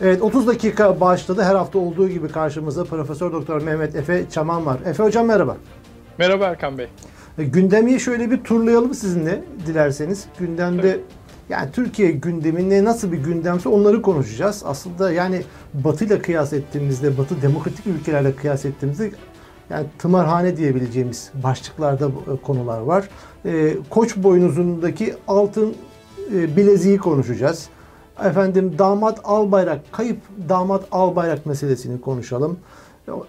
Evet 30 dakika başladı. Her hafta olduğu gibi karşımızda Profesör Doktor Mehmet Efe Çaman var. Efe hocam merhaba. Merhaba Erkan Bey. E, gündemi şöyle bir turlayalım sizinle dilerseniz. Gündemde Tabii. yani Türkiye gündeminde nasıl bir gündemse onları konuşacağız. Aslında yani Batı ile kıyas ettiğimizde, Batı demokratik ülkelerle kıyas ettiğimizde yani tımarhane diyebileceğimiz başlıklarda e, konular var. E, Koç boynuzundaki altın bileziği konuşacağız. Efendim damat Albayrak, kayıp damat Albayrak meselesini konuşalım.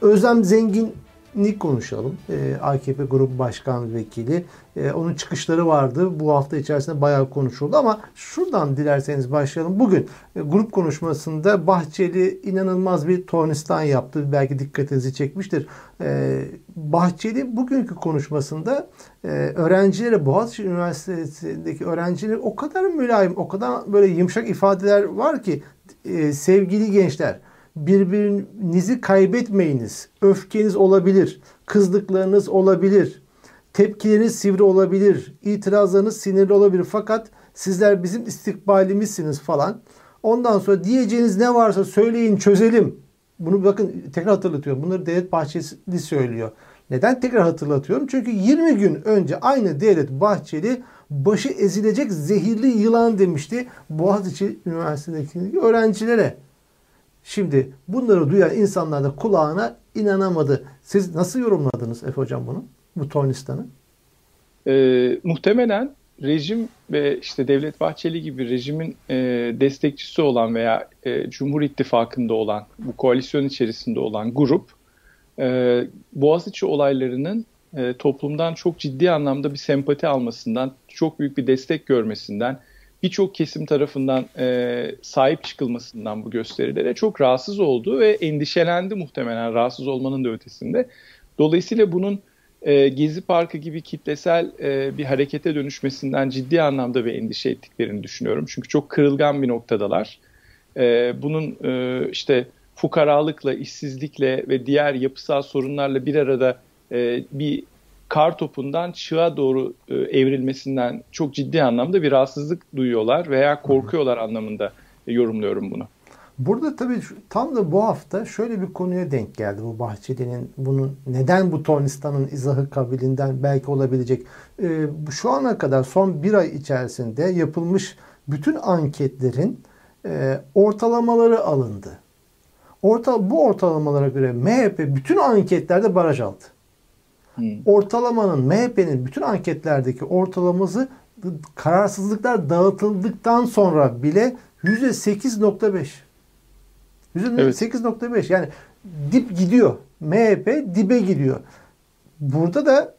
Özlem Zengin Nick konuşalım. E, AKP Grup Başkan Vekili. E, onun çıkışları vardı. Bu hafta içerisinde bayağı konuşuldu ama şuradan dilerseniz başlayalım. Bugün e, grup konuşmasında Bahçeli inanılmaz bir tornistan yaptı. Belki dikkatinizi çekmiştir. E, Bahçeli bugünkü konuşmasında e, öğrencilere Boğaziçi Üniversitesi'ndeki öğrenciler o kadar mülayim, o kadar böyle yumuşak ifadeler var ki e, sevgili gençler birbirinizi kaybetmeyiniz. Öfkeniz olabilir, kızdıklarınız olabilir, tepkileriniz sivri olabilir, itirazlarınız sinirli olabilir. Fakat sizler bizim istikbalimizsiniz falan. Ondan sonra diyeceğiniz ne varsa söyleyin çözelim. Bunu bakın tekrar hatırlatıyorum. Bunları Devlet Bahçeli söylüyor. Neden tekrar hatırlatıyorum? Çünkü 20 gün önce aynı Devlet Bahçeli başı ezilecek zehirli yılan demişti Boğaziçi Üniversitesi'ndeki öğrencilere. Şimdi bunları duyan insanlar da kulağına inanamadı. Siz nasıl yorumladınız Efe Hocam bunu? Bu Tornistan'ı? Ee, muhtemelen rejim ve işte Devlet Bahçeli gibi rejimin e, destekçisi olan veya e, Cumhur İttifakı'nda olan, bu koalisyon içerisinde olan grup e, Boğaziçi olaylarının e, toplumdan çok ciddi anlamda bir sempati almasından, çok büyük bir destek görmesinden, birçok kesim tarafından e, sahip çıkılmasından bu gösterilere çok rahatsız oldu ve endişelendi muhtemelen rahatsız olmanın da ötesinde. Dolayısıyla bunun e, Gezi Parkı gibi kitlesel e, bir harekete dönüşmesinden ciddi anlamda bir endişe ettiklerini düşünüyorum. Çünkü çok kırılgan bir noktadalar. E, bunun e, işte fukaralıkla, işsizlikle ve diğer yapısal sorunlarla bir arada e, bir kar topundan çığa doğru e, evrilmesinden çok ciddi anlamda bir rahatsızlık duyuyorlar veya korkuyorlar anlamında yorumluyorum bunu. Burada tabii tam da bu hafta şöyle bir konuya denk geldi bu Bahçeli'nin bunun neden bu Tornistan'ın izahı kabilinden belki olabilecek. Ee, şu ana kadar son bir ay içerisinde yapılmış bütün anketlerin e, ortalamaları alındı. Orta, bu ortalamalara göre MHP bütün anketlerde baraj aldı. Hmm. Ortalamanın MHP'nin bütün anketlerdeki ortalaması kararsızlıklar dağıtıldıktan sonra bile %8.5. %8.5 evet. yani dip gidiyor. MHP dibe gidiyor. Burada da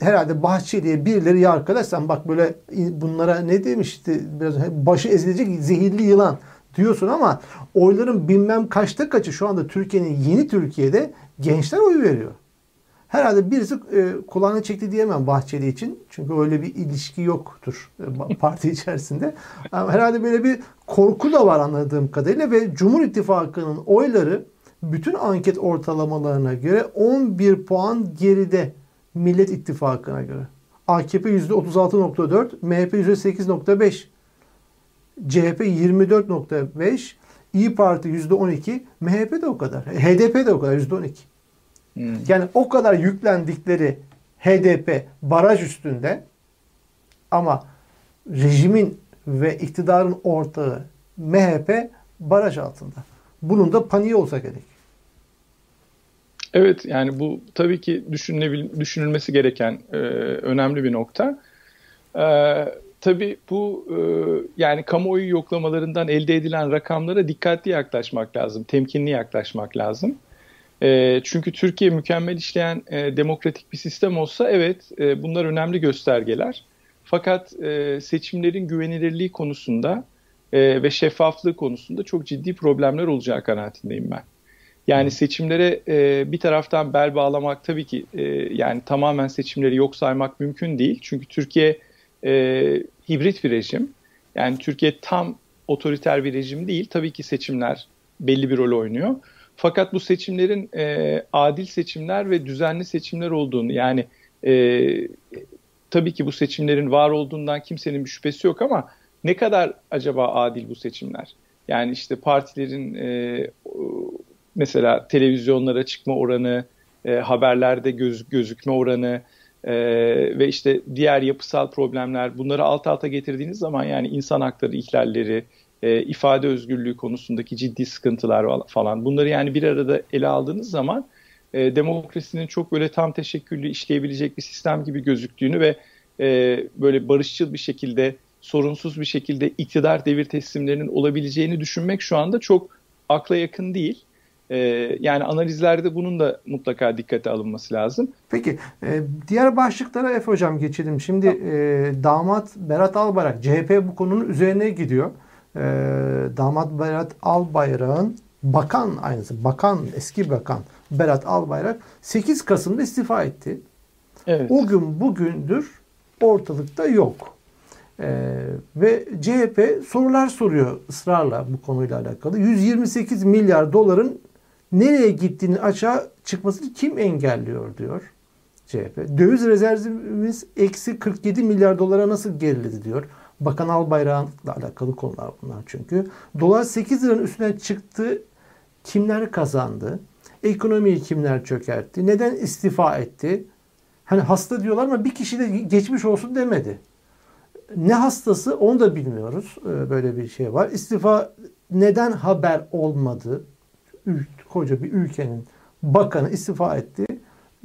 herhalde Bahçeli'ye birileri ya arkadaş sen bak böyle bunlara ne demişti biraz başı ezilecek zehirli yılan diyorsun ama oyların bilmem kaçta kaçı şu anda Türkiye'nin yeni Türkiye'de gençler oy veriyor. Herhalde birisi e, kulağını çekti diyemem Bahçeli için. Çünkü öyle bir ilişki yoktur e, parti içerisinde. Herhalde böyle bir korku da var anladığım kadarıyla ve Cumhur İttifakı'nın oyları bütün anket ortalamalarına göre 11 puan geride Millet İttifakı'na göre. AKP %36.4, MHP %8.5, CHP 24.5, İyi Parti %12, MHP de o kadar. HDP de o kadar %12. Hmm. Yani o kadar yüklendikleri HDP baraj üstünde ama rejimin ve iktidarın ortağı MHP baraj altında. Bunun da paniği olsa gerek. Evet yani bu tabii ki düşünülmesi gereken e, önemli bir nokta. E, tabii bu e, yani kamuoyu yoklamalarından elde edilen rakamlara dikkatli yaklaşmak lazım, temkinli yaklaşmak lazım. E, çünkü Türkiye mükemmel işleyen e, demokratik bir sistem olsa evet e, bunlar önemli göstergeler. Fakat e, seçimlerin güvenilirliği konusunda e, ve şeffaflığı konusunda çok ciddi problemler olacağı kanaatindeyim ben. Yani seçimlere e, bir taraftan bel bağlamak tabii ki e, yani tamamen seçimleri yok saymak mümkün değil. Çünkü Türkiye e, hibrit bir rejim. Yani Türkiye tam otoriter bir rejim değil. Tabii ki seçimler belli bir rol oynuyor. Fakat bu seçimlerin e, adil seçimler ve düzenli seçimler olduğunu yani e, tabii ki bu seçimlerin var olduğundan kimsenin bir şüphesi yok ama ne kadar acaba adil bu seçimler? Yani işte partilerin e, mesela televizyonlara çıkma oranı, e, haberlerde göz, gözükme oranı e, ve işte diğer yapısal problemler bunları alt alta getirdiğiniz zaman yani insan hakları ihlalleri, e, ifade özgürlüğü konusundaki ciddi sıkıntılar falan bunları yani bir arada ele aldığınız zaman e, demokrasinin çok böyle tam teşekküllü işleyebilecek bir sistem gibi gözüktüğünü ve e, böyle barışçıl bir şekilde sorunsuz bir şekilde iktidar devir teslimlerinin olabileceğini düşünmek şu anda çok akla yakın değil. Ee, yani analizlerde bunun da mutlaka dikkate alınması lazım. Peki e, diğer başlıklara Efe Hocam geçelim. Şimdi e, damat Berat Albayrak CHP bu konunun üzerine gidiyor. E, damat Berat Albayrak'ın bakan aynısı bakan eski bakan Berat Albayrak 8 Kasım'da istifa etti. Evet. O gün bugündür ortalıkta yok. Ee, ve CHP sorular soruyor ısrarla bu konuyla alakalı. 128 milyar doların nereye gittiğini açığa çıkmasını kim engelliyor diyor CHP. Döviz rezervimiz eksi 47 milyar dolara nasıl geriledi diyor. Bakan Albayrak'la alakalı konular bunlar çünkü. Dolar 8 liranın üstüne çıktı. Kimler kazandı? Ekonomiyi kimler çökertti? Neden istifa etti? Hani hasta diyorlar ama bir kişi de geçmiş olsun demedi. Ne hastası onu da bilmiyoruz. Ee, böyle bir şey var. İstifa neden haber olmadı? Koca bir ülkenin bakanı istifa etti.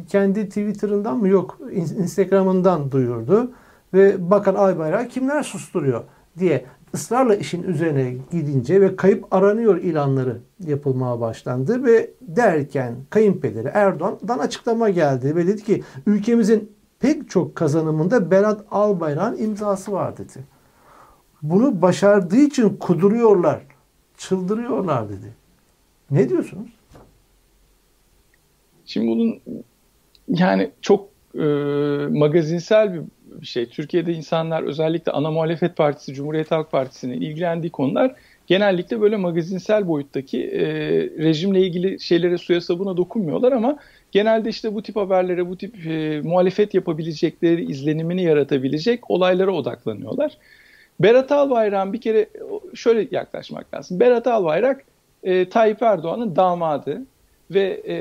Kendi Twitter'ından mı yok Instagram'ından duyurdu. Ve Bakan Aybayrak kimler susturuyor diye ısrarla işin üzerine gidince ve kayıp aranıyor ilanları yapılmaya başlandı ve derken kayınpederi Erdoğan'dan açıklama geldi ve dedi ki ülkemizin pek çok kazanımında Berat Albayrak'ın imzası var dedi. Bunu başardığı için kuduruyorlar, çıldırıyorlar dedi. Ne diyorsunuz? Şimdi bunun yani çok e, magazinsel bir şey. Türkiye'de insanlar özellikle ana muhalefet partisi, Cumhuriyet Halk Partisi'nin ilgilendiği konular genellikle böyle magazinsel boyuttaki e, rejimle ilgili şeylere suya sabuna dokunmuyorlar ama genelde işte bu tip haberlere, bu tip e, muhalefet yapabilecekleri izlenimini yaratabilecek olaylara odaklanıyorlar. Berat Albayrak'ın bir kere şöyle yaklaşmak lazım. Berat Albayrak e, Tayyip Erdoğan'ın damadı ve e,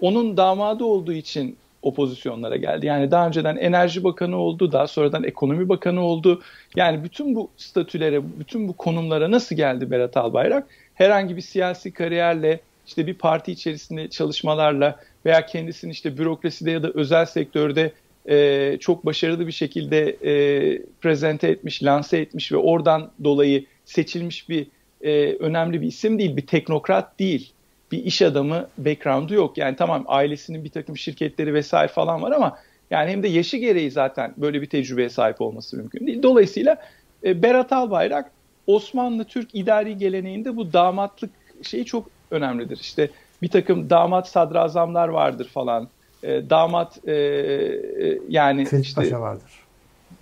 onun damadı olduğu için o pozisyonlara geldi. Yani daha önceden Enerji Bakanı oldu, daha sonradan Ekonomi Bakanı oldu. Yani bütün bu statülere, bütün bu konumlara nasıl geldi Berat Albayrak? Herhangi bir siyasi kariyerle, işte bir parti içerisinde çalışmalarla veya kendisini işte bürokraside ya da özel sektörde e, çok başarılı bir şekilde e, prezente etmiş, lanse etmiş ve oradan dolayı seçilmiş bir e, önemli bir isim değil, bir teknokrat değil bir iş adamı background'u yok. Yani tamam ailesinin bir takım şirketleri vesaire falan var ama yani hem de yaşı gereği zaten böyle bir tecrübeye sahip olması mümkün değil. Dolayısıyla e, Berat Albayrak Osmanlı Türk idari geleneğinde bu damatlık şeyi çok önemlidir. İşte bir takım damat sadrazamlar vardır falan. E, damat e, e, yani Ferit işte Paşa vardır.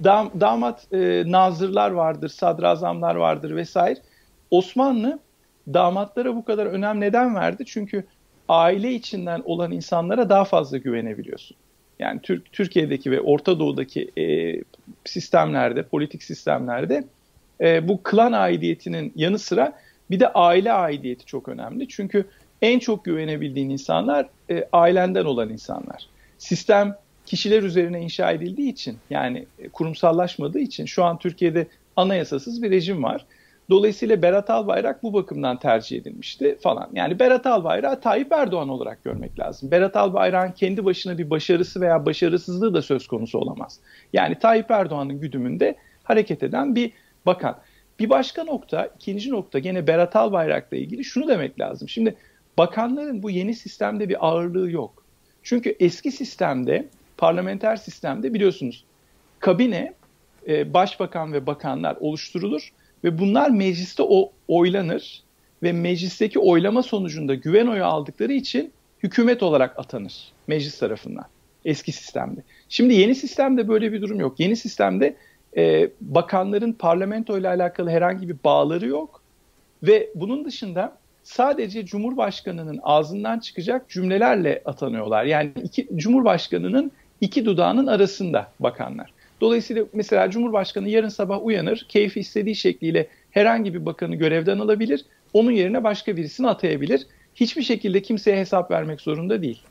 Dam, damat e, nazırlar vardır, sadrazamlar vardır vesaire. Osmanlı damatlara bu kadar önem neden verdi? Çünkü aile içinden olan insanlara daha fazla güvenebiliyorsun. Yani Türk Türkiye'deki ve Orta Doğu'daki e, sistemlerde, politik sistemlerde e, bu klan aidiyetinin yanı sıra bir de aile aidiyeti çok önemli. Çünkü en çok güvenebildiğin insanlar e, ailenden olan insanlar. Sistem kişiler üzerine inşa edildiği için yani e, kurumsallaşmadığı için şu an Türkiye'de anayasasız bir rejim var. Dolayısıyla Berat Albayrak bu bakımdan tercih edilmişti falan. Yani Berat Albayrak'ı Tayyip Erdoğan olarak görmek lazım. Berat Albayrak'ın kendi başına bir başarısı veya başarısızlığı da söz konusu olamaz. Yani Tayyip Erdoğan'ın güdümünde hareket eden bir bakan. Bir başka nokta, ikinci nokta gene Berat Albayrak'la ilgili şunu demek lazım. Şimdi bakanların bu yeni sistemde bir ağırlığı yok. Çünkü eski sistemde, parlamenter sistemde biliyorsunuz kabine, e, başbakan ve bakanlar oluşturulur ve bunlar mecliste o oylanır ve meclisteki oylama sonucunda güven oyu aldıkları için hükümet olarak atanır meclis tarafından eski sistemde. Şimdi yeni sistemde böyle bir durum yok. Yeni sistemde e, bakanların parlamento ile alakalı herhangi bir bağları yok ve bunun dışında sadece Cumhurbaşkanı'nın ağzından çıkacak cümlelerle atanıyorlar. Yani iki, Cumhurbaşkanı'nın iki dudağının arasında bakanlar. Dolayısıyla mesela Cumhurbaşkanı yarın sabah uyanır, keyfi istediği şekliyle herhangi bir bakanı görevden alabilir, onun yerine başka birisini atayabilir. Hiçbir şekilde kimseye hesap vermek zorunda değil.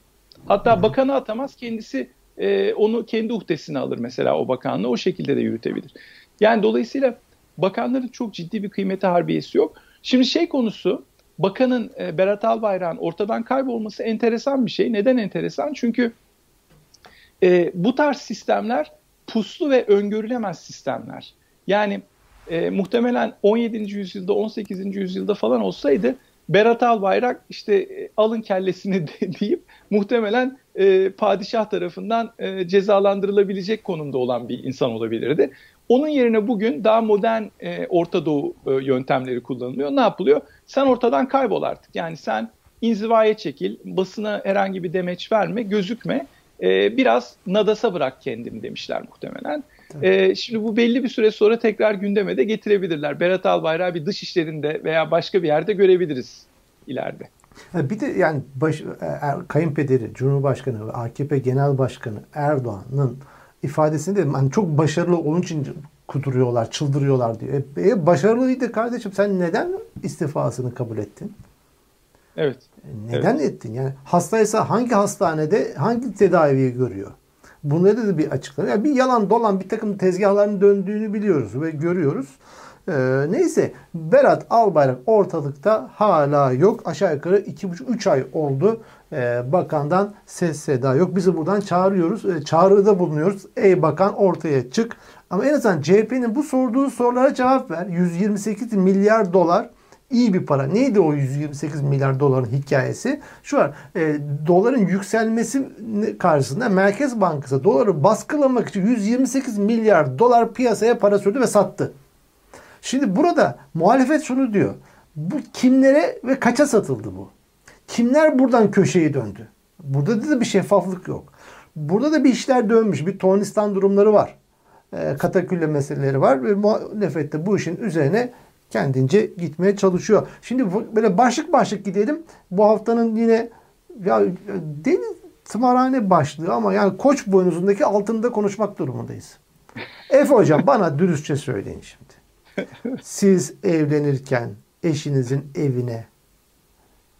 Hatta bakanı atamaz, kendisi e, onu kendi uhdesine alır mesela o bakanlığı o şekilde de yürütebilir. Yani dolayısıyla bakanların çok ciddi bir kıymeti harbiyesi yok. Şimdi şey konusu bakanın e, Berat Albayrak'ın ortadan kaybolması enteresan bir şey. Neden enteresan? Çünkü e, bu tarz sistemler puslu ve öngörülemez sistemler. Yani e, muhtemelen 17. yüzyılda 18. yüzyılda falan olsaydı Berat Albayrak işte e, alın kellesini de, deyip muhtemelen e, padişah tarafından e, cezalandırılabilecek konumda olan bir insan olabilirdi. Onun yerine bugün daha modern e, Orta Doğu e, yöntemleri kullanılıyor. Ne yapılıyor? Sen ortadan kaybol artık. Yani sen inzivaya çekil, basına herhangi bir demeç verme, gözükme. E, biraz nadasa bırak kendini demişler muhtemelen. E, şimdi bu belli bir süre sonra tekrar gündeme de getirebilirler. Berat Albayrak'ı bir dış işlerinde veya başka bir yerde görebiliriz ileride. Bir de yani baş, e, er, kayınpederi, Cumhurbaşkanı ve AKP Genel Başkanı Erdoğan'ın ifadesini de hani çok başarılı onun için kuduruyorlar, çıldırıyorlar diyor. E, e, başarılıydı kardeşim sen neden istifasını kabul ettin? Evet. Neden evet. ettin? Yani hastaysa hangi hastanede hangi tedaviyi görüyor? Bunları da bir açıklama. Yani bir yalan dolan bir takım tezgahların döndüğünü biliyoruz ve görüyoruz. Ee, neyse Berat Albayrak ortalıkta hala yok. Aşağı yukarı 2,5-3 ay oldu. Ee, bakandan ses seda yok. Bizi buradan çağırıyoruz. Ee, çağrıda bulunuyoruz. Ey bakan ortaya çık. Ama en azından CHP'nin bu sorduğu sorulara cevap ver. 128 milyar dolar iyi bir para. Neydi o 128 milyar doların hikayesi? Şu var. E, doların yükselmesi karşısında Merkez Bankası doları baskılamak için 128 milyar dolar piyasaya para sürdü ve sattı. Şimdi burada muhalefet şunu diyor. Bu kimlere ve kaça satıldı bu? Kimler buradan köşeyi döndü? Burada da bir şeffaflık yok. Burada da bir işler dönmüş. Bir tornistan durumları var. E, katakülle meseleleri var. Ve muhalefet de bu işin üzerine kendince gitmeye çalışıyor. Şimdi böyle başlık başlık gidelim. Bu haftanın yine ya deli tımarhane başlığı ama yani koç boynuzundaki altında konuşmak durumundayız. Efe hocam bana dürüstçe söyleyin şimdi. Siz evlenirken eşinizin evine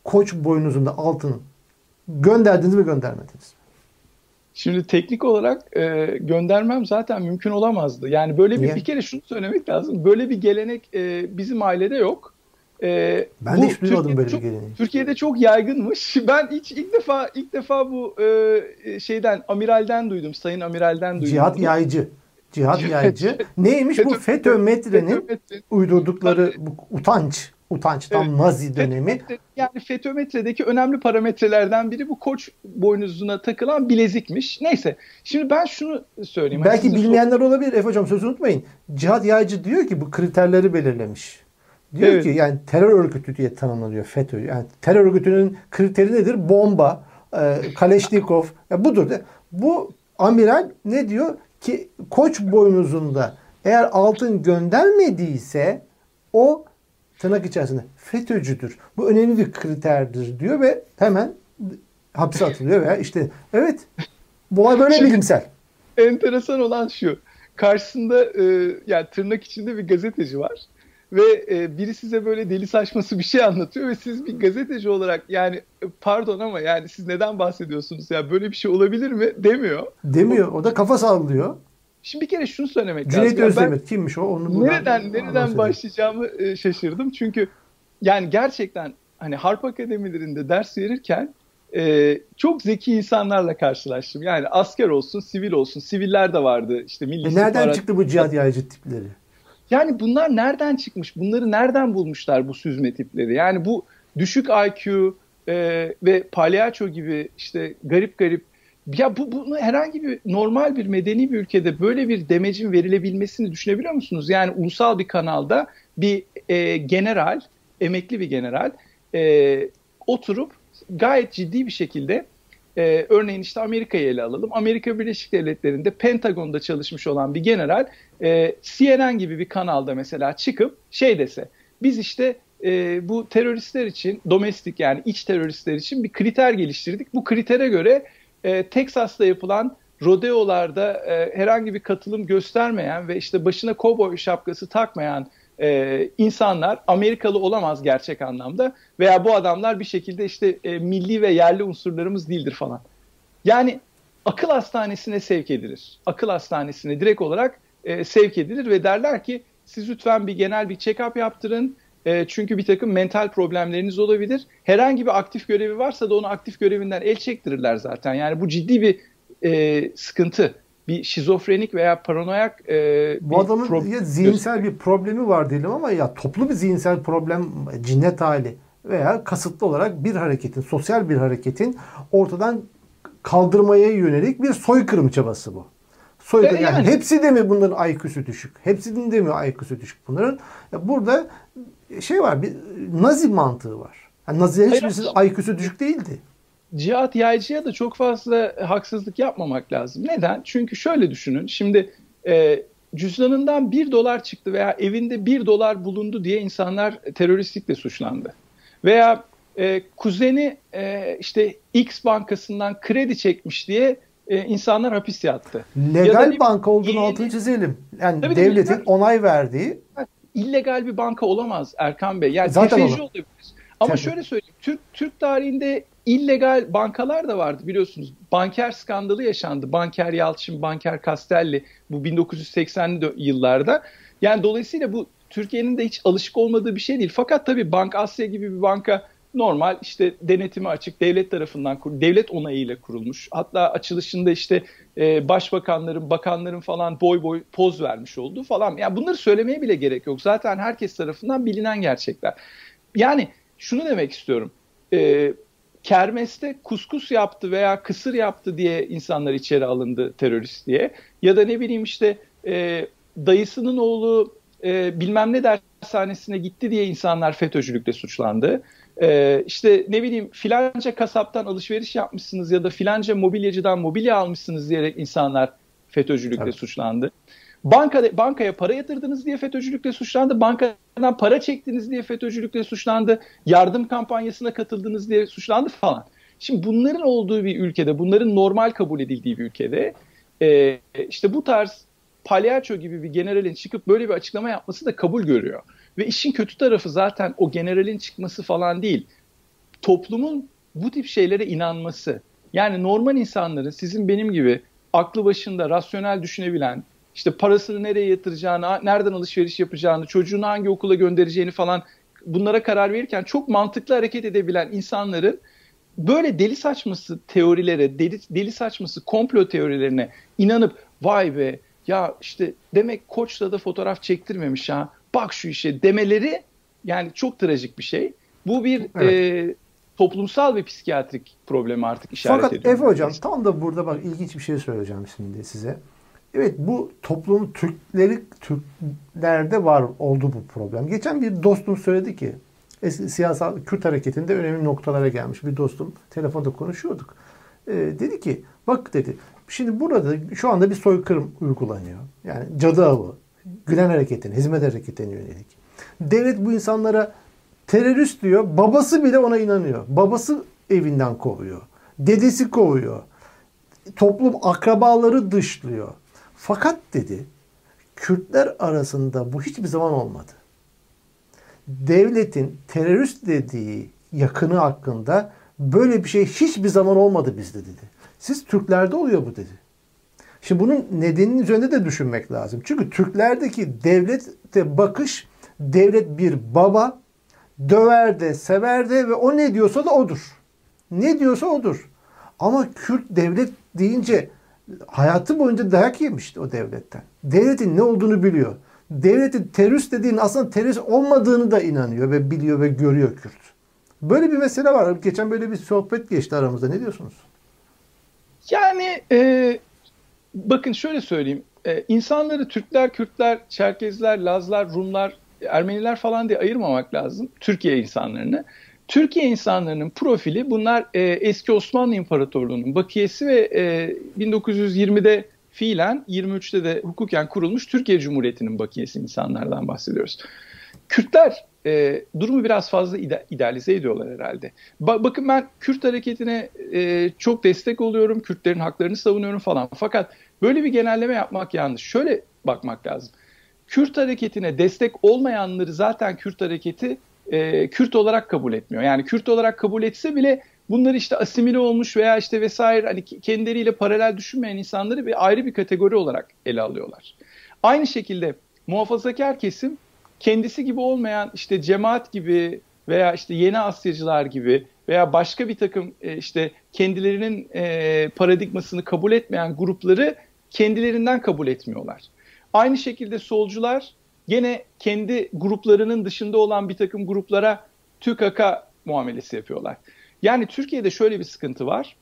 koç boynuzunda altın gönderdiniz mi göndermediniz mi? Şimdi teknik olarak e, göndermem zaten mümkün olamazdı. Yani böyle bir Niye? bir kere şunu söylemek lazım. Böyle bir gelenek e, bizim ailede yok. E, ben bu, de hiç duymadım böyle çok, bir geleneği. Türkiye'de çok yaygınmış. Ben hiç ilk defa ilk defa bu e, şeyden amiralden duydum. Sayın amiralden duydum. Cihat Yaycı. Cihat Yaycı. Neymiş bu FETÖ metrenin uydurdukları bu utanç utanç tam evet. Nazi dönemi. Yani FETÖ-metredeki önemli parametrelerden biri bu koç boynuzuna takılan bilezikmiş. Neyse şimdi ben şunu söyleyeyim. Belki hani bilmeyenler sor- olabilir. Efe Hocam sözü unutmayın. Cihat Yaycı diyor ki bu kriterleri belirlemiş. Diyor evet. ki yani terör örgütü diye tanımlanıyor FETÖ. Yani terör örgütünün kriteri nedir? Bomba, e, Kaleşnikov. Ya budur. De. Bu amiral ne diyor? Ki koç boynuzunda eğer altın göndermediyse o tırnak içerisinde FETÖ'cüdür. Bu önemli bir kriterdir diyor ve hemen hapse atılıyor veya işte evet bu olay böyle bilimsel. Enteresan olan şu. Karşısında e, yani tırnak içinde bir gazeteci var ve e, biri size böyle deli saçması bir şey anlatıyor ve siz bir gazeteci olarak yani e, pardon ama yani siz neden bahsediyorsunuz ya böyle bir şey olabilir mi demiyor. Demiyor. O da kafa sallıyor. Şimdi bir kere şunu söylemek Cüneyt lazım. Özdemir ben, kimmiş o? Onu nereden nereden başlayacağımı e, şaşırdım. Çünkü yani gerçekten hani harp akademilerinde ders verirken e, çok zeki insanlarla karşılaştım. Yani asker olsun, sivil olsun. Siviller de vardı. İşte milli e nereden çıktı bu cihat yayıcı tipleri? Yani bunlar nereden çıkmış? Bunları nereden bulmuşlar bu süzme tipleri? Yani bu düşük IQ e, ve palyaço gibi işte garip garip ya bu bunu herhangi bir normal bir medeni bir ülkede böyle bir demecin verilebilmesini düşünebiliyor musunuz? Yani ulusal bir kanalda bir e, general, emekli bir general e, oturup gayet ciddi bir şekilde e, örneğin işte Amerika'yı ele alalım. Amerika Birleşik Devletleri'nde Pentagon'da çalışmış olan bir general e, CNN gibi bir kanalda mesela çıkıp şey dese biz işte e, bu teröristler için domestik yani iç teröristler için bir kriter geliştirdik. Bu kritere göre e, Teksas'ta yapılan rodeolarda e, herhangi bir katılım göstermeyen ve işte başına kovboy şapkası takmayan e, insanlar Amerikalı olamaz gerçek anlamda veya bu adamlar bir şekilde işte e, milli ve yerli unsurlarımız değildir falan. Yani akıl hastanesine sevk edilir. Akıl hastanesine direkt olarak e, sevk edilir ve derler ki siz lütfen bir genel bir check-up yaptırın. E, çünkü bir takım mental problemleriniz olabilir. Herhangi bir aktif görevi varsa da onu aktif görevinden el çektirirler zaten. Yani bu ciddi bir e, sıkıntı. Bir şizofrenik veya paranoyak e, Bu adamın problem, ya zihinsel bir problemi var diyelim ama ya toplu bir zihinsel problem, cinnet hali veya kasıtlı olarak bir hareketin, sosyal bir hareketin ortadan kaldırmaya yönelik bir soykırım çabası bu. Soykırım e, yani, yani hepsi de mi bunların IQ'su düşük? Hepsinin de mi IQ'su düşük bunların? Ya burada şey var, bir Nazi mantığı var. Yani Nazilerin hiçbirisi IQ'su düşük değildi. Cihat Yaycı'ya da çok fazla haksızlık yapmamak lazım. Neden? Çünkü şöyle düşünün. Şimdi e, cüzdanından bir dolar çıktı veya evinde bir dolar bulundu diye insanlar teröristlikle suçlandı. Veya e, kuzeni e, işte X bankasından kredi çekmiş diye e, insanlar hapis yattı. Legal ya banka olduğunu altını çizelim. Yani tabii devletin tabii, onay verdiği. İllegal bir banka olamaz Erkan Bey. Yani Zaten tefeci olabilir. Ama tabii. şöyle söyleyeyim. Türk Türk tarihinde illegal bankalar da vardı biliyorsunuz. Banker skandalı yaşandı. Banker Yalçın, Banker Castelli bu 1980'li yıllarda. Yani dolayısıyla bu Türkiye'nin de hiç alışık olmadığı bir şey değil. Fakat tabii Bank Asya gibi bir banka normal işte denetimi açık devlet tarafından devlet onayıyla kurulmuş. Hatta açılışında işte e, başbakanların, bakanların falan boy boy poz vermiş olduğu falan. Yani bunları söylemeye bile gerek yok. Zaten herkes tarafından bilinen gerçekler. Yani şunu demek istiyorum. E, kermeste kuskus yaptı veya kısır yaptı diye insanlar içeri alındı terörist diye. Ya da ne bileyim işte e, dayısının oğlu e, bilmem ne dershanesine gitti diye insanlar FETÖ'cülükle suçlandı. Ee, işte ne bileyim filanca kasaptan alışveriş yapmışsınız ya da filanca mobilyacıdan mobilya almışsınız diyerek insanlar FETÖ'cülükle evet. suçlandı. Banka, bankaya para yatırdınız diye FETÖ'cülükle suçlandı. Bankadan para çektiniz diye FETÖ'cülükle suçlandı. Yardım kampanyasına katıldınız diye suçlandı falan. Şimdi bunların olduğu bir ülkede, bunların normal kabul edildiği bir ülkede e, işte bu tarz palyaço gibi bir generalin çıkıp böyle bir açıklama yapması da kabul görüyor. Ve işin kötü tarafı zaten o generalin çıkması falan değil. Toplumun bu tip şeylere inanması. Yani normal insanların sizin benim gibi aklı başında rasyonel düşünebilen, işte parasını nereye yatıracağını, nereden alışveriş yapacağını, çocuğunu hangi okula göndereceğini falan bunlara karar verirken çok mantıklı hareket edebilen insanların böyle deli saçması teorilere, deli, deli saçması komplo teorilerine inanıp vay be ya işte demek koçla da fotoğraf çektirmemiş ha bak şu işe demeleri yani çok trajik bir şey. Bu bir evet. e, toplumsal ve psikiyatrik problemi artık işaret Fakat ediyor. Efe Hocam tam da burada bak ilginç bir şey söyleyeceğim şimdi size. Evet bu toplum Türkleri Türklerde var oldu bu problem. Geçen bir dostum söyledi ki eski siyasal Kürt hareketinde önemli noktalara gelmiş bir dostum. Telefonda konuşuyorduk. Ee, dedi ki bak dedi şimdi burada şu anda bir soykırım uygulanıyor. Yani cadı avı, Gülen hareketine, hizmet hareketine yönelik. Devlet bu insanlara terörist diyor. Babası bile ona inanıyor. Babası evinden kovuyor. Dedesi kovuyor. Toplum akrabaları dışlıyor. Fakat dedi Kürtler arasında bu hiçbir zaman olmadı. Devletin terörist dediği yakını hakkında böyle bir şey hiçbir zaman olmadı bizde dedi. Siz Türklerde oluyor bu dedi. Şimdi bunun nedeninin üzerinde de düşünmek lazım. Çünkü Türklerdeki devlete bakış devlet bir baba döver de sever de ve o ne diyorsa da odur. Ne diyorsa odur. Ama Kürt devlet deyince hayatı boyunca dayak yemişti o devletten. Devletin ne olduğunu biliyor. Devletin terörist dediğin aslında terörist olmadığını da inanıyor ve biliyor ve görüyor Kürt. Böyle bir mesele var. Geçen böyle bir sohbet geçti aramızda. Ne diyorsunuz? Yani e, bakın şöyle söyleyeyim. Ee, insanları Türkler, Kürtler, Çerkezler, Lazlar, Rumlar, Ermeniler falan diye ayırmamak lazım. Türkiye insanlarını. Türkiye insanlarının profili bunlar e, eski Osmanlı İmparatorluğu'nun bakiyesi ve e, 1920'de fiilen 23'te de hukuken kurulmuş Türkiye Cumhuriyeti'nin bakiyesi insanlardan bahsediyoruz. Kürtler e, durumu biraz fazla ide, idealize ediyorlar herhalde. Ba- bakın ben Kürt hareketine e, çok destek oluyorum, Kürtlerin haklarını savunuyorum falan. Fakat böyle bir genelleme yapmak yanlış. Şöyle bakmak lazım. Kürt hareketine destek olmayanları zaten Kürt hareketi e, Kürt olarak kabul etmiyor. Yani Kürt olarak kabul etse bile bunları işte asimile olmuş veya işte vesaire hani kendileriyle paralel düşünmeyen insanları bir ayrı bir kategori olarak ele alıyorlar. Aynı şekilde muhafazakar kesim kendisi gibi olmayan işte cemaat gibi veya işte yeni Asyacılar gibi veya başka bir takım e, işte kendilerinin e, paradigmasını kabul etmeyen grupları kendilerinden kabul etmiyorlar. Aynı şekilde solcular gene kendi gruplarının dışında olan bir takım gruplara TÜKAK muamelesi yapıyorlar. Yani Türkiye'de şöyle bir sıkıntı var.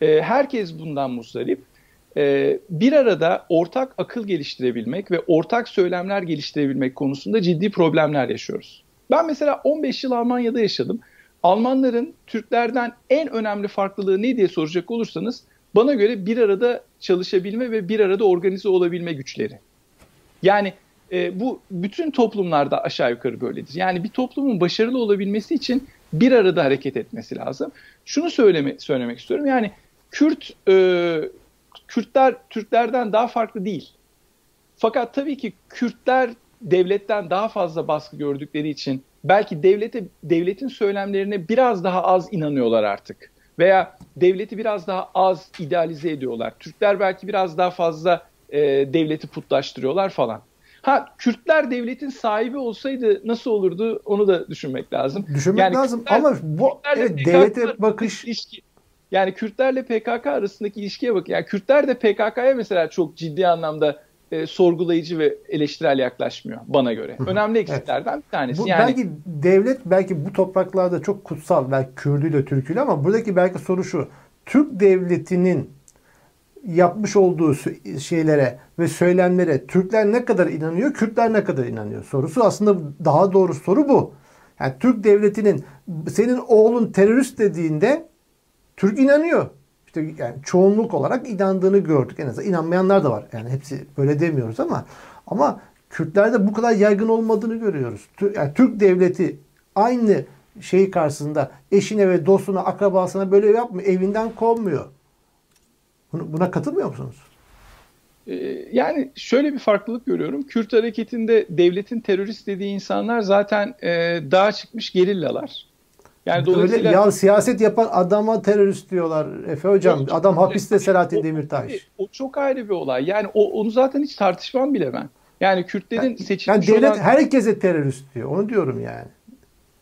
E, herkes bundan muzdarip. E, bir arada ortak akıl geliştirebilmek ve ortak söylemler geliştirebilmek konusunda ciddi problemler yaşıyoruz. Ben mesela 15 yıl Almanya'da yaşadım. Almanların Türklerden en önemli farklılığı ne diye soracak olursanız bana göre bir arada çalışabilme ve bir arada organize olabilme güçleri. Yani e, bu bütün toplumlarda aşağı yukarı böyledir. Yani bir toplumun başarılı olabilmesi için bir arada hareket etmesi lazım. Şunu söyleme, söylemek istiyorum. Yani Kürt e, Kürtler Türklerden daha farklı değil. Fakat tabii ki Kürtler devletten daha fazla baskı gördükleri için belki devlete devletin söylemlerine biraz daha az inanıyorlar artık veya devleti biraz daha az idealize ediyorlar. Türkler belki biraz daha fazla e, devleti putlaştırıyorlar falan. Ha Kürtler devletin sahibi olsaydı nasıl olurdu onu da düşünmek lazım. Düşünmek yani lazım Kürtler, ama bu evet, devlete bakış ilişki, yani Kürtlerle PKK arasındaki ilişkiye bak. Yani Kürtler de PKK'ya mesela çok ciddi anlamda e, sorgulayıcı ve eleştirel yaklaşmıyor bana göre. Önemli eksiklerden evet. bir tanesi. Bu, yani, belki devlet belki bu topraklarda çok kutsal belki Kürdüyle Türküyle ama buradaki belki soru şu. Türk devletinin yapmış olduğu şeylere ve söylemlere Türkler ne kadar inanıyor, Kürtler ne kadar inanıyor sorusu aslında daha doğru soru bu. Yani Türk devletinin senin oğlun terörist dediğinde Türk inanıyor. İşte yani çoğunluk olarak inandığını gördük. En azından inanmayanlar da var. Yani hepsi böyle demiyoruz ama ama Kürtlerde bu kadar yaygın olmadığını görüyoruz. Yani Türk devleti aynı şey karşısında eşine ve dostuna, akrabasına böyle yapmıyor. Evinden kovmuyor. Buna katılmıyor musunuz? Ee, yani şöyle bir farklılık görüyorum. Kürt hareketinde devletin terörist dediği insanlar zaten e, daha çıkmış gerillalar. Yani dolayısıyla... Öyle, ya siyaset yapan adama terörist diyorlar Efe Hocam. Yok, Adam hapiste Selahattin Demirtaş. O çok ayrı bir olay. Yani o, onu zaten hiç tartışmam bile ben. Yani Kürtlerin yani, seçilmiş yani devlet olan... herkese terörist diyor. Onu diyorum yani.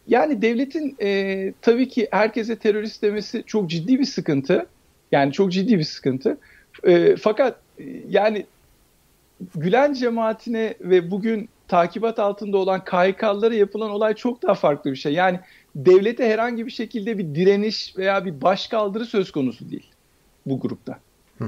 Yani devletin e, tabii ki herkese terörist demesi çok ciddi bir sıkıntı. Yani çok ciddi bir sıkıntı. E, fakat e, yani Gülen cemaatine ve bugün takibat altında olan KHK'lara yapılan olay çok daha farklı bir şey. Yani devlete herhangi bir şekilde bir direniş veya bir başkaldırı söz konusu değil bu grupta.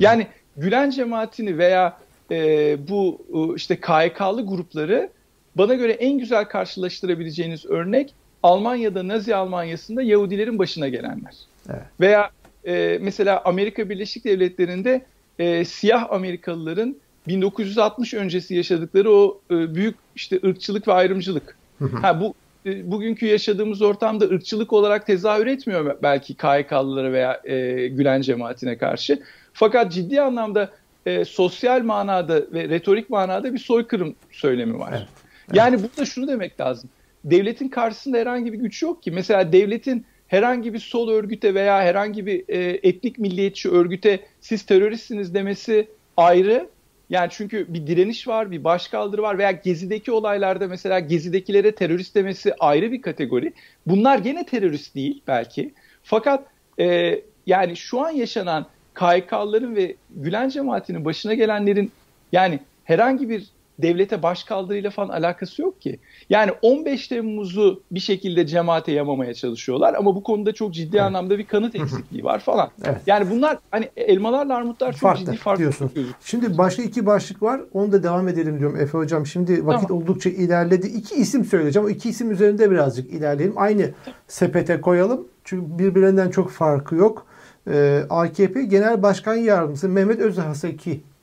Yani Gülen cemaatini veya e, bu e, işte KHK'lı grupları bana göre en güzel karşılaştırabileceğiniz örnek Almanya'da Nazi Almanya'sında Yahudilerin başına gelenler. Evet. Veya e, mesela Amerika Birleşik Devletleri'nde e, siyah Amerikalıların 1960 öncesi yaşadıkları o e, büyük işte ırkçılık ve ayrımcılık. ha bu bugünkü yaşadığımız ortamda ırkçılık olarak tezahür etmiyor belki KHK'lılara veya e, Gülen cemaatine karşı. Fakat ciddi anlamda e, sosyal manada ve retorik manada bir soykırım söylemi var. Evet, evet. Yani burada şunu demek lazım. Devletin karşısında herhangi bir güç yok ki. Mesela devletin herhangi bir sol örgüte veya herhangi bir e, etnik milliyetçi örgüte siz teröristsiniz demesi ayrı. Yani çünkü bir direniş var, bir başkaldırı var veya Gezi'deki olaylarda mesela Gezi'dekilere terörist demesi ayrı bir kategori. Bunlar gene terörist değil belki. Fakat e, yani şu an yaşanan KHK'ların ve Gülen cemaatinin başına gelenlerin yani herhangi bir devlete başkaldırıyla falan alakası yok ki. Yani 15 Temmuz'u bir şekilde cemaate yamamaya çalışıyorlar ama bu konuda çok ciddi evet. anlamda bir kanıt eksikliği var falan. Evet. Yani bunlar hani elmalarla armutlar çok farklı, ciddi farklı diyorsun. Şimdi başka iki başlık var. Onu da devam edelim diyorum Efe hocam. Şimdi vakit tamam. oldukça ilerledi. İki isim söyleyeceğim. O iki isim üzerinde birazcık ilerleyelim. Aynı sepete koyalım. Çünkü birbirlerinden çok farkı yok. Ee, AKP Genel Başkan Yardımcısı Mehmet Özhaseki e,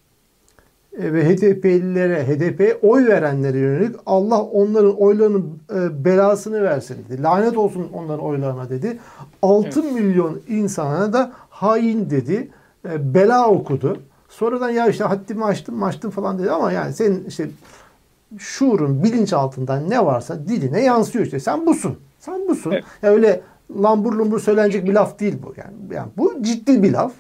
ve HDP'lilere, HDP'ye oy verenlere yönelik Allah onların oylarının e, belasını versin dedi. Lanet olsun onların oylarına dedi. 6 evet. milyon insana da hain dedi. E, bela okudu. Sonradan ya işte haddimi açtım açtım falan dedi ama yani senin işte şuurun bilinç altından ne varsa diline yansıyor işte. Sen busun. Sen busun. Evet. Ya öyle lambur lumbur söylenecek bir laf değil bu. Yani, yani bu ciddi bir laf.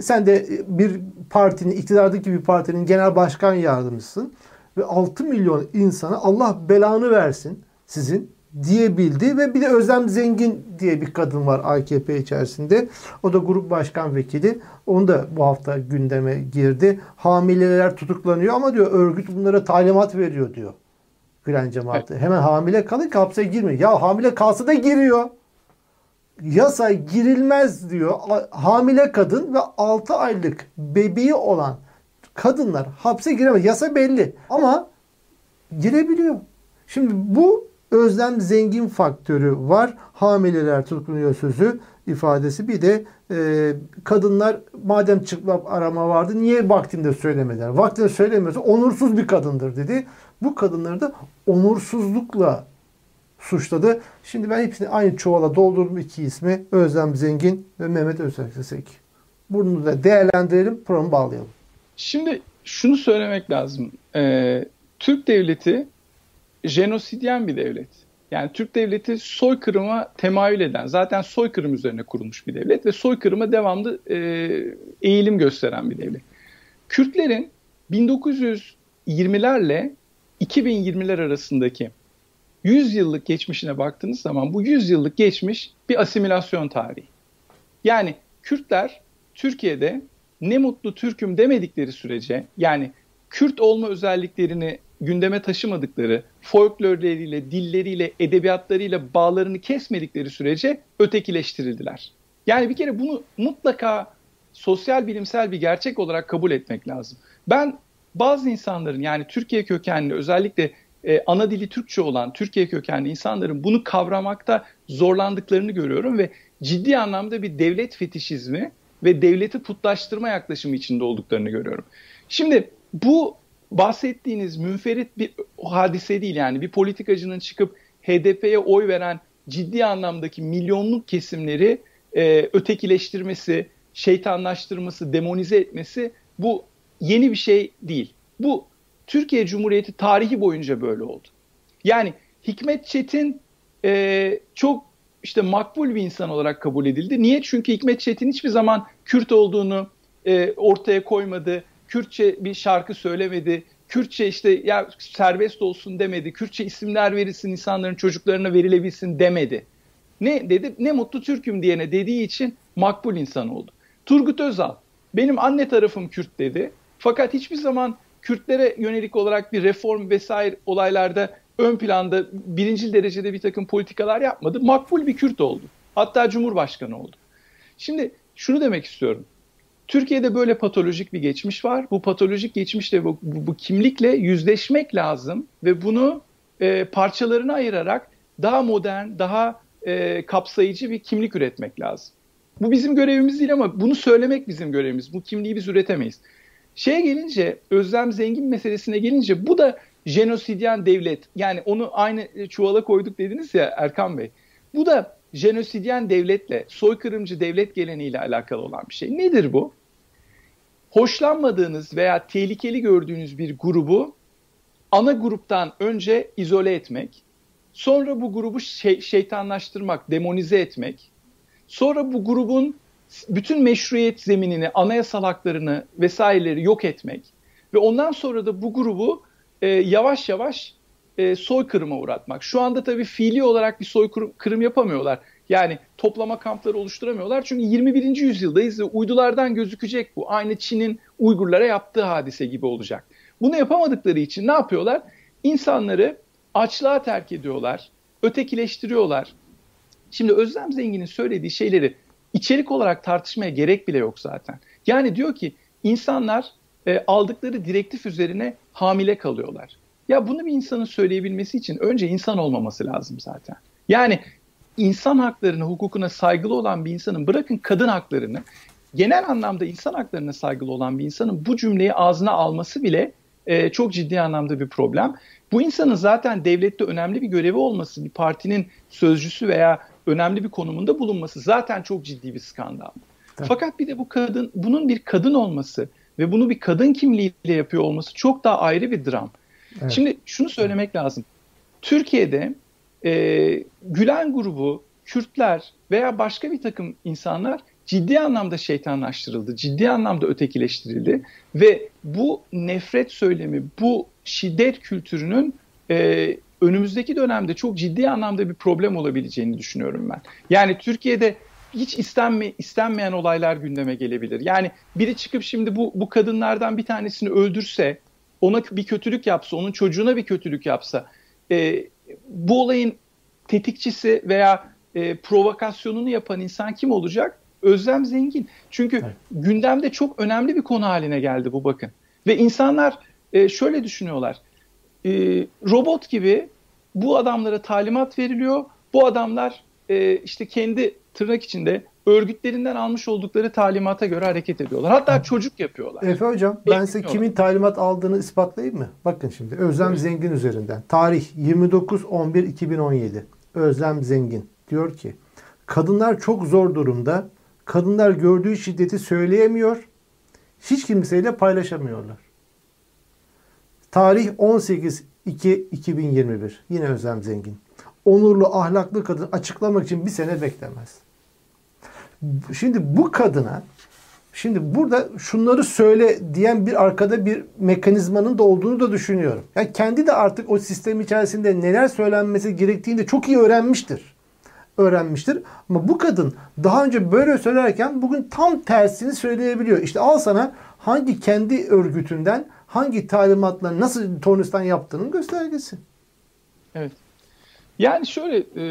Sen de bir partinin, iktidardaki bir partinin genel başkan yardımcısın. Ve 6 milyon insana Allah belanı versin sizin diyebildi ve bir de Özlem Zengin diye bir kadın var AKP içerisinde. O da grup başkan vekili. Onu da bu hafta gündeme girdi. Hamileler tutuklanıyor ama diyor örgüt bunlara talimat veriyor diyor. Gülen cemaati. Evet. Hemen hamile kalın ki hapse girmiyor. Ya hamile kalsa da giriyor. Yasa girilmez diyor. Hamile kadın ve 6 aylık bebeği olan kadınlar hapse giremez. Yasa belli. Ama girebiliyor. Şimdi bu özlem zengin faktörü var. Hamileler tutuklanıyor sözü ifadesi. Bir de e, kadınlar madem çıplak arama vardı niye vaktinde söylemediler? Vaktinde söylemiyorsa onursuz bir kadındır dedi. Bu kadınları da onursuzlukla suçladı. Şimdi ben hepsini aynı çuvala doldurdum iki ismi. Özlem Zengin ve Mehmet Özsek. Bunu da değerlendirelim, programı bağlayalım. Şimdi şunu söylemek lazım. Ee, Türk devleti jenosidyen bir devlet. Yani Türk devleti soykırıma temayül eden, zaten soykırım üzerine kurulmuş bir devlet ve soykırıma devamlı e, eğilim gösteren bir devlet. Kürtlerin 1920'lerle 2020'ler arasındaki 100 yıllık geçmişine baktığınız zaman bu 100 yıllık geçmiş bir asimilasyon tarihi. Yani Kürtler Türkiye'de ne mutlu Türk'üm demedikleri sürece yani Kürt olma özelliklerini gündeme taşımadıkları, folklorleriyle, dilleriyle, edebiyatlarıyla bağlarını kesmedikleri sürece ötekileştirildiler. Yani bir kere bunu mutlaka sosyal bilimsel bir gerçek olarak kabul etmek lazım. Ben bazı insanların yani Türkiye kökenli özellikle e, ana dili Türkçe olan Türkiye kökenli insanların bunu kavramakta zorlandıklarını görüyorum ve ciddi anlamda bir devlet fetişizmi ve devleti putlaştırma yaklaşımı içinde olduklarını görüyorum. Şimdi bu bahsettiğiniz münferit bir hadise değil yani bir politikacının çıkıp HDP'ye oy veren ciddi anlamdaki milyonluk kesimleri e, ötekileştirmesi, şeytanlaştırması, demonize etmesi bu yeni bir şey değil. Bu Türkiye Cumhuriyeti tarihi boyunca böyle oldu. Yani Hikmet Çetin e, çok işte makbul bir insan olarak kabul edildi. Niye? Çünkü Hikmet Çetin hiçbir zaman Kürt olduğunu e, ortaya koymadı. Kürtçe bir şarkı söylemedi. Kürtçe işte ya serbest olsun demedi. Kürtçe isimler verilsin insanların çocuklarına verilebilsin demedi. Ne dedi? Ne mutlu Türk'üm diyene dediği için makbul insan oldu. Turgut Özal benim anne tarafım Kürt dedi. Fakat hiçbir zaman Kürtlere yönelik olarak bir reform vesaire olaylarda ön planda birinci derecede bir takım politikalar yapmadı. Makbul bir Kürt oldu. Hatta Cumhurbaşkanı oldu. Şimdi şunu demek istiyorum. Türkiye'de böyle patolojik bir geçmiş var. Bu patolojik geçmişle, bu, bu, bu kimlikle yüzleşmek lazım ve bunu e, parçalarına ayırarak daha modern, daha e, kapsayıcı bir kimlik üretmek lazım. Bu bizim görevimiz değil ama bunu söylemek bizim görevimiz. Bu kimliği biz üretemeyiz. Şeye gelince, özlem zengin meselesine gelince bu da jenosidyen devlet. Yani onu aynı çuvala koyduk dediniz ya Erkan Bey. Bu da jenosidyen devletle, soykırımcı devlet geleneğiyle alakalı olan bir şey. Nedir bu? Hoşlanmadığınız veya tehlikeli gördüğünüz bir grubu ana gruptan önce izole etmek, sonra bu grubu şey, şeytanlaştırmak, demonize etmek, sonra bu grubun bütün meşruiyet zeminini, anayasal haklarını vesaireleri yok etmek ve ondan sonra da bu grubu e, yavaş yavaş e, soykırıma uğratmak. Şu anda tabii fiili olarak bir soykırım yapamıyorlar. Yani toplama kampları oluşturamıyorlar. Çünkü 21. yüzyıldayız ve uydulardan gözükecek bu. Aynı Çin'in Uygurlara yaptığı hadise gibi olacak. Bunu yapamadıkları için ne yapıyorlar? İnsanları açlığa terk ediyorlar, ötekileştiriyorlar. Şimdi Özlem Zengin'in söylediği şeyleri içerik olarak tartışmaya gerek bile yok zaten. Yani diyor ki insanlar e, aldıkları direktif üzerine hamile kalıyorlar. Ya bunu bir insanın söyleyebilmesi için önce insan olmaması lazım zaten. Yani insan haklarına, hukukuna saygılı olan bir insanın bırakın kadın haklarını, genel anlamda insan haklarına saygılı olan bir insanın bu cümleyi ağzına alması bile e, çok ciddi anlamda bir problem. Bu insanın zaten devlette önemli bir görevi olması, bir partinin sözcüsü veya önemli bir konumunda bulunması zaten çok ciddi bir skandal. Evet. Fakat bir de bu kadın, bunun bir kadın olması ve bunu bir kadın kimliğiyle yapıyor olması çok daha ayrı bir dram. Evet. Şimdi şunu söylemek lazım. Türkiye'de e, Gülen grubu, Kürtler veya başka bir takım insanlar ciddi anlamda şeytanlaştırıldı, ciddi anlamda ötekileştirildi ve bu nefret söylemi, bu şiddet kültürünün e, önümüzdeki dönemde çok ciddi anlamda bir problem olabileceğini düşünüyorum ben. Yani Türkiye'de hiç istenme, istenmeyen olaylar gündeme gelebilir. Yani biri çıkıp şimdi bu, bu kadınlardan bir tanesini öldürse, ona bir kötülük yapsa, onun çocuğuna bir kötülük yapsa, e, bu olayın tetikçisi veya e, provokasyonunu yapan insan kim olacak? Özlem Zengin. Çünkü evet. gündemde çok önemli bir konu haline geldi bu bakın. Ve insanlar e, şöyle düşünüyorlar. E, robot gibi bu adamlara talimat veriliyor. Bu adamlar e, işte kendi tırnak içinde örgütlerinden almış oldukları talimata göre hareket ediyorlar. Hatta çocuk yapıyorlar. Efe Hocam ben size kimin talimat aldığını ispatlayayım mı? Bakın şimdi Özlem evet. Zengin üzerinden. Tarih 29-11-2017. Özlem Zengin diyor ki kadınlar çok zor durumda. Kadınlar gördüğü şiddeti söyleyemiyor. Hiç kimseyle paylaşamıyorlar. Tarih 18-2-2021. Yine Özlem Zengin. Onurlu, ahlaklı kadın açıklamak için bir sene beklemez. Şimdi bu kadına Şimdi burada şunları söyle diyen bir arkada bir mekanizmanın da olduğunu da düşünüyorum. Yani kendi de artık o sistem içerisinde neler söylenmesi gerektiğini de çok iyi öğrenmiştir. Öğrenmiştir. Ama bu kadın daha önce böyle söylerken bugün tam tersini söyleyebiliyor. İşte al sana hangi kendi örgütünden hangi talimatla nasıl tornistan yaptığının göstergesi. Evet. Yani şöyle e,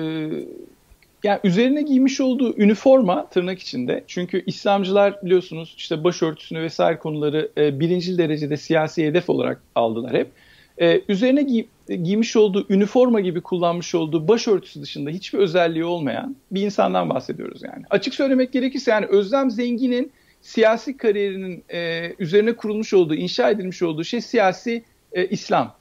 yani üzerine giymiş olduğu üniforma tırnak içinde. Çünkü İslamcılar biliyorsunuz işte başörtüsünü vesaire konuları e, birinci derecede siyasi hedef olarak aldılar hep. E, üzerine giy, giymiş olduğu üniforma gibi kullanmış olduğu başörtüsü dışında hiçbir özelliği olmayan bir insandan bahsediyoruz yani. Açık söylemek gerekirse yani Özlem Zengin'in siyasi kariyerinin e, üzerine kurulmuş olduğu, inşa edilmiş olduğu şey siyasi e, İslam.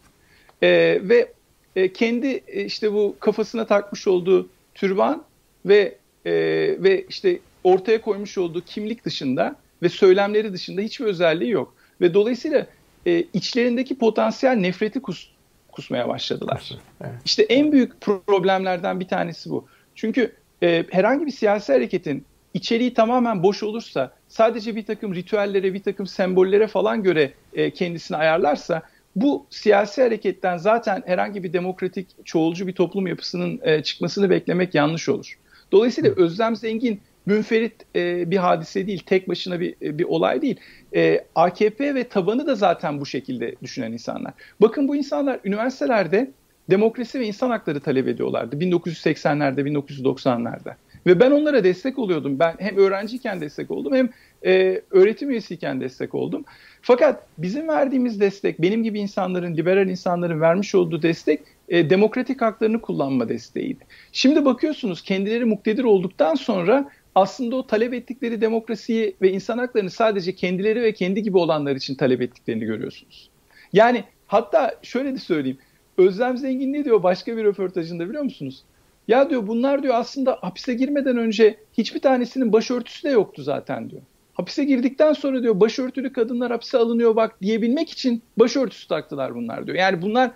E, ve e, kendi e, işte bu kafasına takmış olduğu türban ve e, ve işte ortaya koymuş olduğu kimlik dışında ve söylemleri dışında hiçbir özelliği yok. Ve dolayısıyla e, içlerindeki potansiyel nefreti kus, kusmaya başladılar. Evet. İşte en büyük problemlerden bir tanesi bu. Çünkü e, herhangi bir siyasi hareketin içeriği tamamen boş olursa, sadece bir takım ritüellere, bir takım sembollere falan göre e, kendisini ayarlarsa, bu siyasi hareketten zaten herhangi bir demokratik, çoğulcu bir toplum yapısının e, çıkmasını beklemek yanlış olur. Dolayısıyla Özlem Zengin münferit e, bir hadise değil, tek başına bir e, bir olay değil. E, AKP ve tabanı da zaten bu şekilde düşünen insanlar. Bakın bu insanlar üniversitelerde demokrasi ve insan hakları talep ediyorlardı 1980'lerde, 1990'larda. Ve ben onlara destek oluyordum. Ben hem öğrenciyken destek oldum hem e, öğretim üyesiyken destek oldum. Fakat bizim verdiğimiz destek, benim gibi insanların, liberal insanların vermiş olduğu destek e, demokratik haklarını kullanma desteğiydi. Şimdi bakıyorsunuz kendileri muktedir olduktan sonra aslında o talep ettikleri demokrasiyi ve insan haklarını sadece kendileri ve kendi gibi olanlar için talep ettiklerini görüyorsunuz. Yani hatta şöyle de söyleyeyim. Özlem Zengin ne diyor başka bir röportajında biliyor musunuz? Ya diyor bunlar diyor aslında hapise girmeden önce hiçbir tanesinin başörtüsü de yoktu zaten diyor. Hapise girdikten sonra diyor başörtülü kadınlar hapise alınıyor bak diyebilmek için başörtüsü taktılar bunlar diyor. Yani bunlar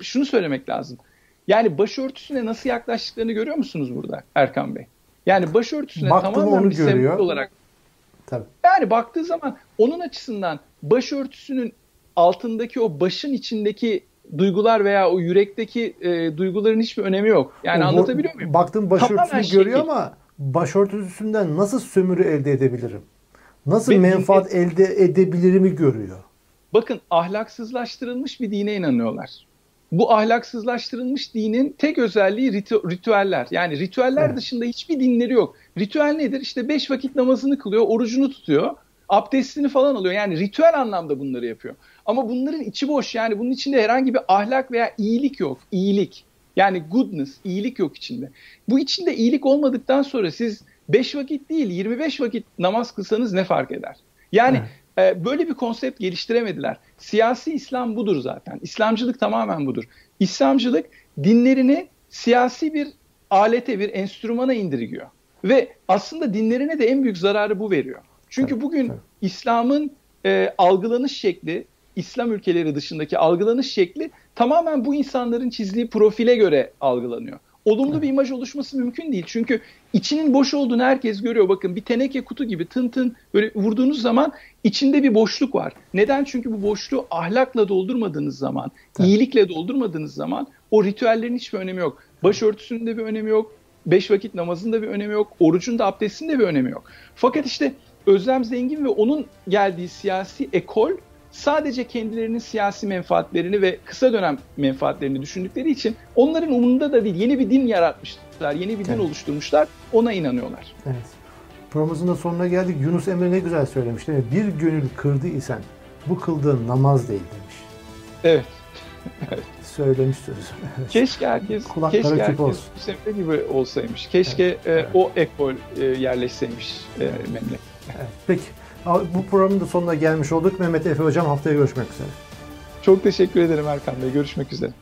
şunu söylemek lazım. Yani başörtüsüne nasıl yaklaştıklarını görüyor musunuz burada Erkan Bey? Yani başörtüsüne Baktım tamamen onu bir görüyor. olarak. Tabii. Yani baktığı zaman onun açısından başörtüsünün altındaki o başın içindeki duygular veya o yürekteki e, duyguların hiçbir önemi yok. Yani o, anlatabiliyor muyum? Baktım başörtüsünü görüyor şekil. ama başörtüsünden nasıl sömürü elde edebilirim? Nasıl Ve menfaat din, elde edebilirimi görüyor. Bakın ahlaksızlaştırılmış bir dine inanıyorlar. Bu ahlaksızlaştırılmış dinin tek özelliği ritü, ritüeller. Yani ritüeller evet. dışında hiçbir dinleri yok. Ritüel nedir? İşte beş vakit namazını kılıyor, orucunu tutuyor, abdestini falan alıyor. Yani ritüel anlamda bunları yapıyor. Ama bunların içi boş. Yani bunun içinde herhangi bir ahlak veya iyilik yok. İyilik. Yani goodness, iyilik yok içinde. Bu içinde iyilik olmadıktan sonra siz 5 vakit değil 25 vakit namaz kılsanız ne fark eder? Yani evet. e, böyle bir konsept geliştiremediler. Siyasi İslam budur zaten. İslamcılık tamamen budur. İslamcılık dinlerini siyasi bir alete, bir enstrümana indiriyor. Ve aslında dinlerine de en büyük zararı bu veriyor. Çünkü bugün İslam'ın e, algılanış şekli İslam ülkeleri dışındaki algılanış şekli tamamen bu insanların çizdiği profile göre algılanıyor. Olumlu bir imaj oluşması mümkün değil. Çünkü içinin boş olduğunu herkes görüyor. Bakın bir teneke kutu gibi tın tın böyle vurduğunuz zaman içinde bir boşluk var. Neden? Çünkü bu boşluğu ahlakla doldurmadığınız zaman, iyilikle doldurmadığınız zaman o ritüellerin hiçbir önemi yok. Başörtüsünün de bir önemi yok. Beş vakit namazın da bir önemi yok. Orucun da abdestin de bir önemi yok. Fakat işte Özlem Zengin ve onun geldiği siyasi ekol sadece kendilerinin siyasi menfaatlerini ve kısa dönem menfaatlerini düşündükleri için onların umurunda da değil. Yeni bir din yaratmışlar, yeni bir din evet. oluşturmuşlar. Ona inanıyorlar. Evet. Programımızın da sonuna geldik. Yunus Emre ne güzel söylemiş değil mi? Bir gönül kırdı isen bu kıldığın namaz değil demiş. Evet. evet. Söylemiş sözü. Keşke herkes, Kulakları keşke herkes olsun. Yunus gibi olsaymış. Keşke evet, e, evet. o ekol e, yerleşseymiş e, memleket. Evet. Peki. Bu programın da sonuna gelmiş olduk. Mehmet Efe Hocam haftaya görüşmek üzere. Çok teşekkür ederim Erkan Bey. Görüşmek üzere.